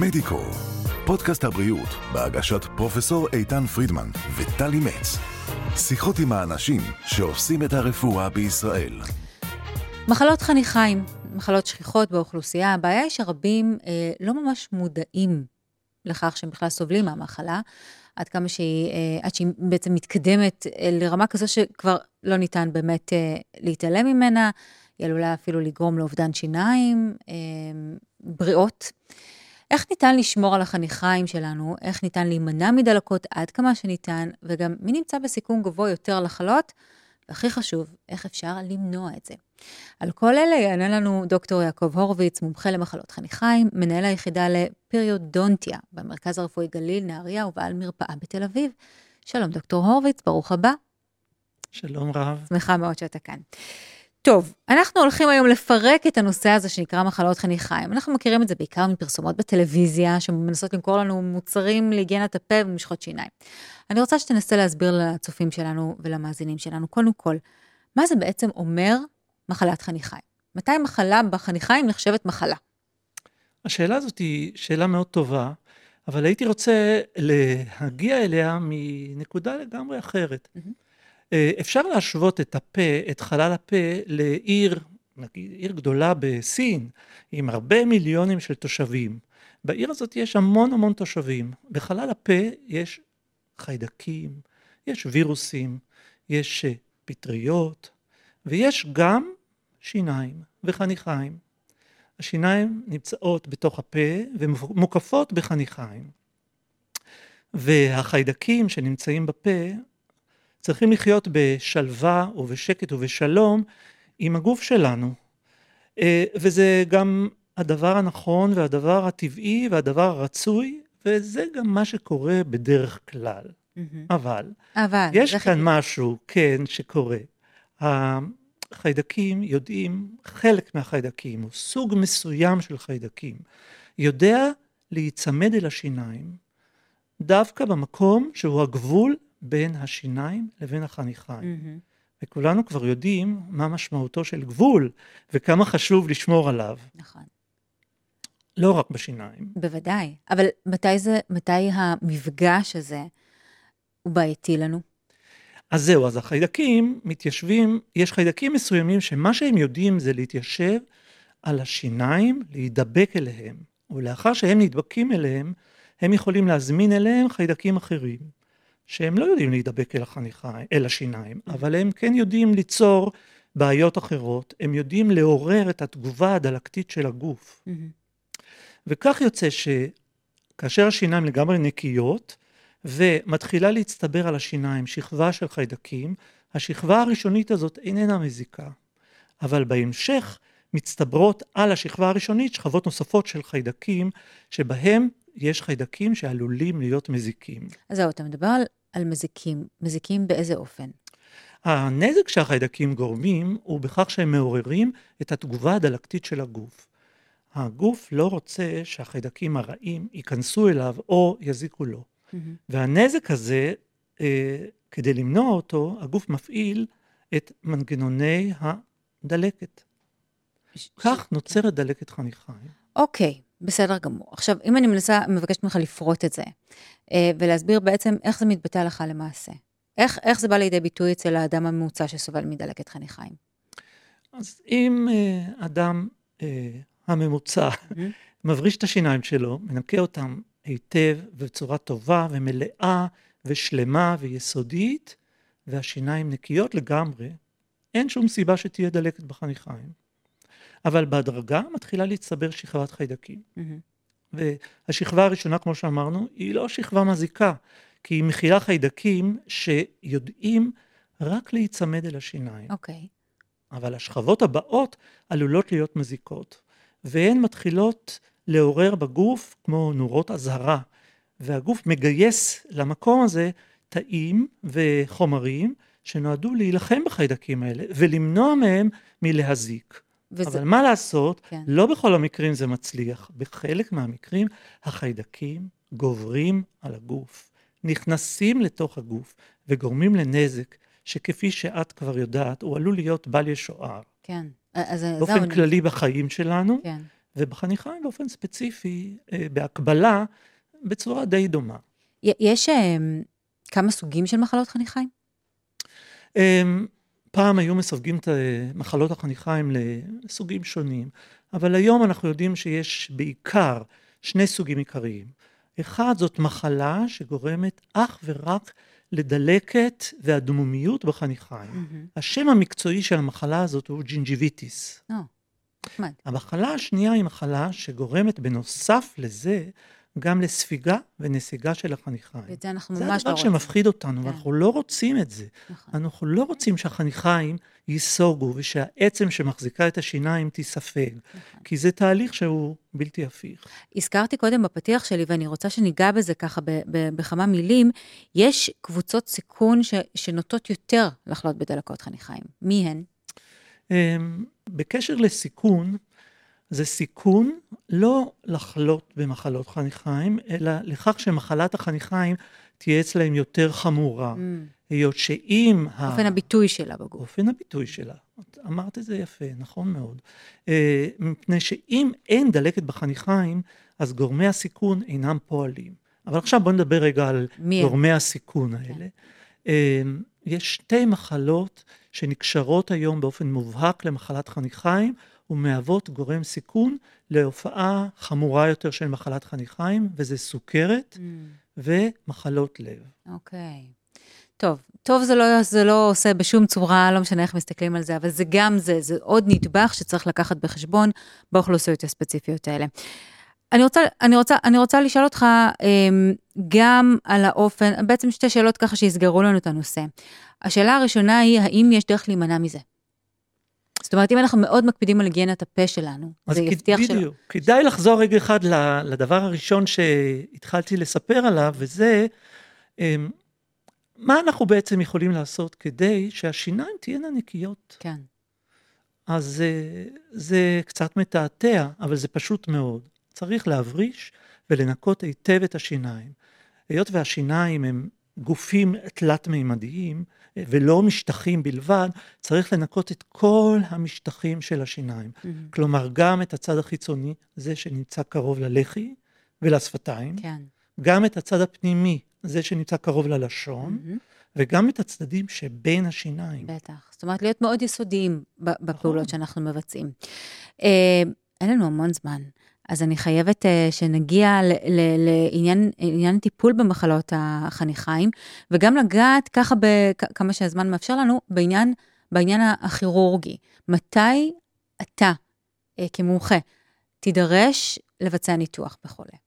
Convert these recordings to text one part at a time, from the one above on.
מדיקו, פודקאסט הבריאות בהגשת פרופסור איתן פרידמן וטלי מצ. שיחות עם האנשים שעושים את הרפואה בישראל. מחלות חניכיים, מחלות שכיחות באוכלוסייה, הבעיה היא שרבים אה, לא ממש מודעים לכך שהם בכלל סובלים מהמחלה, עד כמה שהיא, אה, עד שהיא בעצם מתקדמת אה, לרמה כזו שכבר לא ניתן באמת אה, להתעלם ממנה, היא עלולה אפילו לגרום לאובדן שיניים, אה, בריאות. איך ניתן לשמור על החניכיים שלנו, איך ניתן להימנע מדלקות עד כמה שניתן, וגם מי נמצא בסיכון גבוה יותר לחלות, והכי חשוב, איך אפשר למנוע את זה. על כל אלה יענה לנו דוקטור יעקב הורוביץ, מומחה למחלות חניכיים, מנהל היחידה לפריודונטיה במרכז הרפואי גליל, נהריה ובעל מרפאה בתל אביב. שלום דוקטור הורוביץ, ברוך הבא. שלום רב. שמחה מאוד שאתה כאן. טוב, אנחנו הולכים היום לפרק את הנושא הזה שנקרא מחלות חניכיים. אנחנו מכירים את זה בעיקר מפרסומות בטלוויזיה, שמנסות למכור לנו מוצרים להיגיינת הפה ומשחות שיניים. אני רוצה שתנסה להסביר לצופים שלנו ולמאזינים שלנו, קודם כל, מה זה בעצם אומר מחלת חניכיים? מתי מחלה בחניכיים נחשבת מחלה? השאלה הזאת היא שאלה מאוד טובה, אבל הייתי רוצה להגיע אליה מנקודה לגמרי אחרת. Mm-hmm. אפשר להשוות את הפה, את חלל הפה, לעיר, נגיד עיר גדולה בסין, עם הרבה מיליונים של תושבים. בעיר הזאת יש המון המון תושבים. בחלל הפה יש חיידקים, יש וירוסים, יש אה, פטריות, ויש גם שיניים וחניכיים. השיניים נמצאות בתוך הפה ומוקפות בחניכיים. והחיידקים שנמצאים בפה צריכים לחיות בשלווה ובשקט ובשלום עם הגוף שלנו. אה, וזה גם הדבר הנכון והדבר הטבעי והדבר הרצוי, וזה גם מה שקורה בדרך כלל. Mm-hmm. אבל, אבל, יש כאן חי... משהו, כן, שקורה. החיידקים יודעים, חלק מהחיידקים, או סוג מסוים של חיידקים, יודע להיצמד אל השיניים, דווקא במקום שהוא הגבול בין השיניים לבין החניכיים. Mm-hmm. וכולנו כבר יודעים מה משמעותו של גבול, וכמה חשוב לשמור עליו. נכון. לא רק בשיניים. בוודאי. אבל מתי זה, מתי המפגש הזה הוא בעייתי לנו? אז זהו, אז החיידקים מתיישבים, יש חיידקים מסוימים שמה שהם יודעים זה להתיישב על השיניים, להידבק אליהם, ולאחר שהם נדבקים אליהם, הם יכולים להזמין אליהם חיידקים אחרים. שהם לא יודעים להידבק אל החניכיים, אל השיניים. אבל הם כן יודעים ליצור בעיות אחרות, הם יודעים לעורר את התגובה הדלקתית של הגוף. וכך יוצא שכאשר השיניים לגמרי נקיות, ומתחילה להצטבר על השיניים שכבה של חיידקים, השכבה הראשונית הזאת איננה מזיקה. אבל בהמשך מצטברות על השכבה הראשונית שכבות נוספות של חיידקים, שבהם יש חיידקים שעלולים להיות מזיקים. אז זהו, אתה מדבר על, על מזיקים. מזיקים באיזה אופן? הנזק שהחיידקים גורמים הוא בכך שהם מעוררים את התגובה הדלקתית של הגוף. הגוף לא רוצה שהחיידקים הרעים ייכנסו אליו או יזיקו לו. Mm-hmm. והנזק הזה, אה, כדי למנוע אותו, הגוף מפעיל את מנגנוני הדלקת. ש... כך נוצרת דלקת חניכיים. אוקיי, בסדר גמור. עכשיו, אם אני מנסה, מבקשת ממך לפרוט את זה, אה, ולהסביר בעצם איך זה מתבטא הלכה למעשה. איך, איך זה בא לידי ביטוי אצל האדם הממוצע שסובל מדלקת חניכיים? אז אם אה, אדם אה, הממוצע. מבריש את השיניים שלו, מנקה אותם היטב ובצורה טובה ומלאה ושלמה ויסודית, והשיניים נקיות לגמרי, אין שום סיבה שתהיה דלקת בחניכיים. אבל בהדרגה מתחילה להצטבר שכבת חיידקים. Mm-hmm. והשכבה הראשונה, כמו שאמרנו, היא לא שכבה מזיקה, כי היא מכילה חיידקים שיודעים רק להיצמד אל השיניים. אוקיי. Okay. אבל השכבות הבאות עלולות להיות מזיקות, והן מתחילות לעורר בגוף כמו נורות אזהרה, והגוף מגייס למקום הזה תאים וחומרים שנועדו להילחם בחיידקים האלה ולמנוע מהם מלהזיק. וזה... אבל מה לעשות, כן. לא בכל המקרים זה מצליח. בחלק מהמקרים החיידקים גוברים על הגוף, נכנסים לתוך הגוף וגורמים לנזק שכפי שאת כבר יודעת, הוא עלול להיות בל ישוער. כן. אז באופן כללי אני... בחיים שלנו, כן. ובחניכיים באופן ספציפי, אה, בהקבלה, בצורה די דומה. יש אה, כמה סוגים של מחלות חניכיים? אמ, פעם היו מסווגים את מחלות החניכיים לסוגים שונים, אבל היום אנחנו יודעים שיש בעיקר שני סוגים עיקריים. אחד זאת מחלה שגורמת אך ורק לדלקת והדמומיות בחניכיים. Mm-hmm. השם המקצועי של המחלה הזאת הוא gingivitis. Oh, נחמד. המחלה השנייה היא מחלה שגורמת בנוסף לזה גם לספיגה ונסיגה של החניכיים. ואת זה אנחנו ממש לא רוצים. זה הדבר שמפחיד אותנו, כן. ואנחנו לא רוצים את זה. נכון. אנחנו לא רוצים שהחניכיים ייסוגו ושהעצם שמחזיקה את השיניים תיספג, נכון. כי זה תהליך שהוא בלתי הפיך. הזכרתי קודם בפתיח שלי, ואני רוצה שניגע בזה ככה ב- ב- בכמה מילים, יש קבוצות סיכון ש- שנוטות יותר לחלות בדלקות חניכיים. מי הן? אמ, בקשר לסיכון, זה סיכון לא לחלות במחלות חניכיים, אלא לכך שמחלת החניכיים תהיה אצלהם יותר חמורה. Mm. היות שאם... אופן הביטוי שלה בגוף. אופן הביטוי שלה. את אמרת את זה יפה, נכון מאוד. אה, מפני שאם אין דלקת בחניכיים, אז גורמי הסיכון אינם פועלים. אבל עכשיו בואו נדבר רגע על גורמי הם? הסיכון האלה. אה, יש שתי מחלות שנקשרות היום באופן מובהק למחלת חניכיים, ומהוות גורם סיכון להופעה חמורה יותר של מחלת חניכיים, וזה סוכרת mm. ומחלות לב. אוקיי. Okay. טוב, טוב זה לא, זה לא עושה בשום צורה, לא משנה איך מסתכלים על זה, אבל זה גם זה, זה עוד נדבך שצריך לקחת בחשבון באוכלוסיות הספציפיות האלה. אני רוצה, אני רוצה, אני רוצה לשאול אותך אמ, גם על האופן, בעצם שתי שאלות ככה שיסגרו לנו את הנושא. השאלה הראשונה היא, האם יש דרך להימנע מזה? זאת אומרת, אם אנחנו מאוד מקפידים על היגיינת הפה שלנו, זה יבטיח שלא. בדיוק. כדאי לחזור רגע אחד לדבר הראשון שהתחלתי לספר עליו, וזה אמ, מה אנחנו בעצם יכולים לעשות כדי שהשיניים תהיינה נקיות. כן. אז זה, זה קצת מתעתע, אבל זה פשוט מאוד. צריך להבריש ולנקות היטב את השיניים. היות והשיניים הם גופים תלת-מימדיים, ולא משטחים בלבד, צריך לנקות את כל המשטחים של השיניים. Mm-hmm. כלומר, גם את הצד החיצוני, זה שנמצא קרוב ללחי ולשפתיים, כן. גם את הצד הפנימי, זה שנמצא קרוב ללשון, mm-hmm. וגם את הצדדים שבין השיניים. בטח. זאת אומרת, להיות מאוד יסודיים בפעולות נכון. שאנחנו מבצעים. אה, אין לנו המון זמן. אז אני חייבת uh, שנגיע לעניין טיפול במחלות החניכיים, וגם לגעת ככה, בכמה שהזמן מאפשר לנו, בעניין, בעניין הכירורגי. מתי אתה, uh, כמומחה, תידרש לבצע ניתוח בחולה?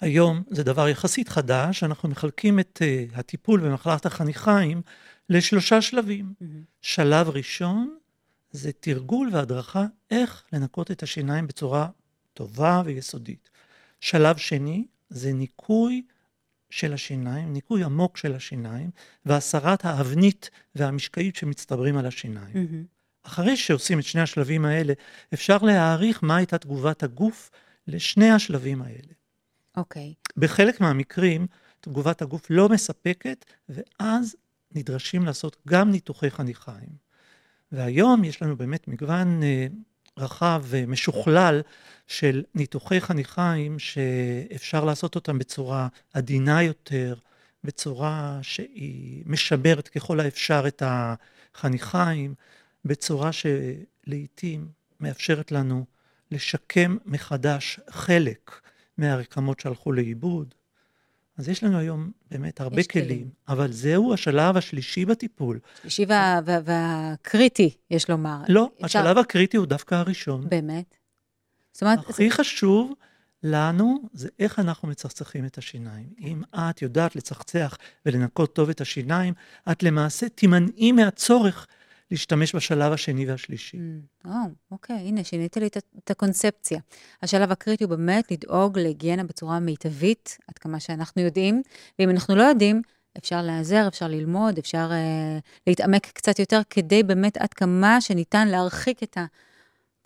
היום זה דבר יחסית חדש, אנחנו מחלקים את uh, הטיפול במחלת החניכיים לשלושה שלבים. Mm-hmm. שלב ראשון, זה תרגול והדרכה איך לנקות את השיניים בצורה טובה ויסודית. שלב שני זה ניקוי של השיניים, ניקוי עמוק של השיניים, והסרת האבנית והמשקעית שמצטברים על השיניים. Mm-hmm. אחרי שעושים את שני השלבים האלה, אפשר להעריך מה הייתה תגובת הגוף לשני השלבים האלה. אוקיי. Okay. בחלק מהמקרים, תגובת הגוף לא מספקת, ואז נדרשים לעשות גם ניתוחי חניכיים. והיום יש לנו באמת מגוון אה, רחב ומשוכלל של ניתוחי חניכיים שאפשר לעשות אותם בצורה עדינה יותר, בצורה שהיא משמרת ככל האפשר את החניכיים, בצורה שלעיתים מאפשרת לנו לשקם מחדש חלק מהרקמות שהלכו לאיבוד, אז יש לנו היום באמת הרבה כלים, כלים, אבל זהו השלב השלישי בטיפול. שלישי וה, וה, והקריטי, יש לומר. לא, אפשר... השלב הקריטי הוא דווקא הראשון. באמת? זאת אומרת... הכי זה... חשוב לנו זה איך אנחנו מצחצחים את השיניים. אם את יודעת לצחצח ולנקות טוב את השיניים, את למעשה תימנעי מהצורך להשתמש בשלב השני והשלישי. Mm, או, אוקיי, הנה, שינית לי את הקונספציה. השלב הקריטי הוא באמת לדאוג להיגיינה בצורה מיטבית, עד כמה שאנחנו יודעים, ואם אנחנו לא יודעים, אפשר להיעזר, אפשר ללמוד, אפשר אה, להתעמק קצת יותר, כדי באמת עד כמה שניתן להרחיק את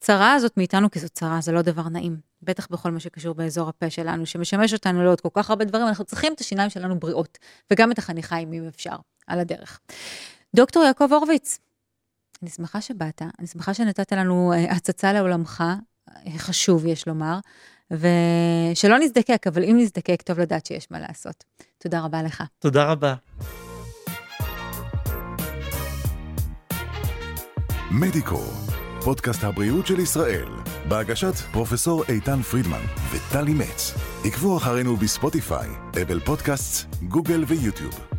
הצרה הזאת מאיתנו, כי זו צרה, זה לא דבר נעים. בטח בכל מה שקשור באזור הפה שלנו, שמשמש אותנו לעוד כל כך הרבה דברים, אנחנו צריכים את השיניים שלנו בריאות, וגם את החניכיים, אם אפשר, על הדרך. דוקטור יעקב הורוביץ, אני שמחה שבאת, אני שמחה שנתת לנו uh, הצצה לעולמך. חשוב, יש לומר, ושלא נזדקק, אבל אם נזדקק, טוב לדעת שיש מה לעשות. תודה רבה לך. תודה רבה. מדיקו, פודקאסט הבריאות של ישראל, בהגשת פרופסור איתן פרידמן וטלי מצ. עקבו אחרינו בספוטיפיי, אבל פודקאסט, גוגל ויוטיוב.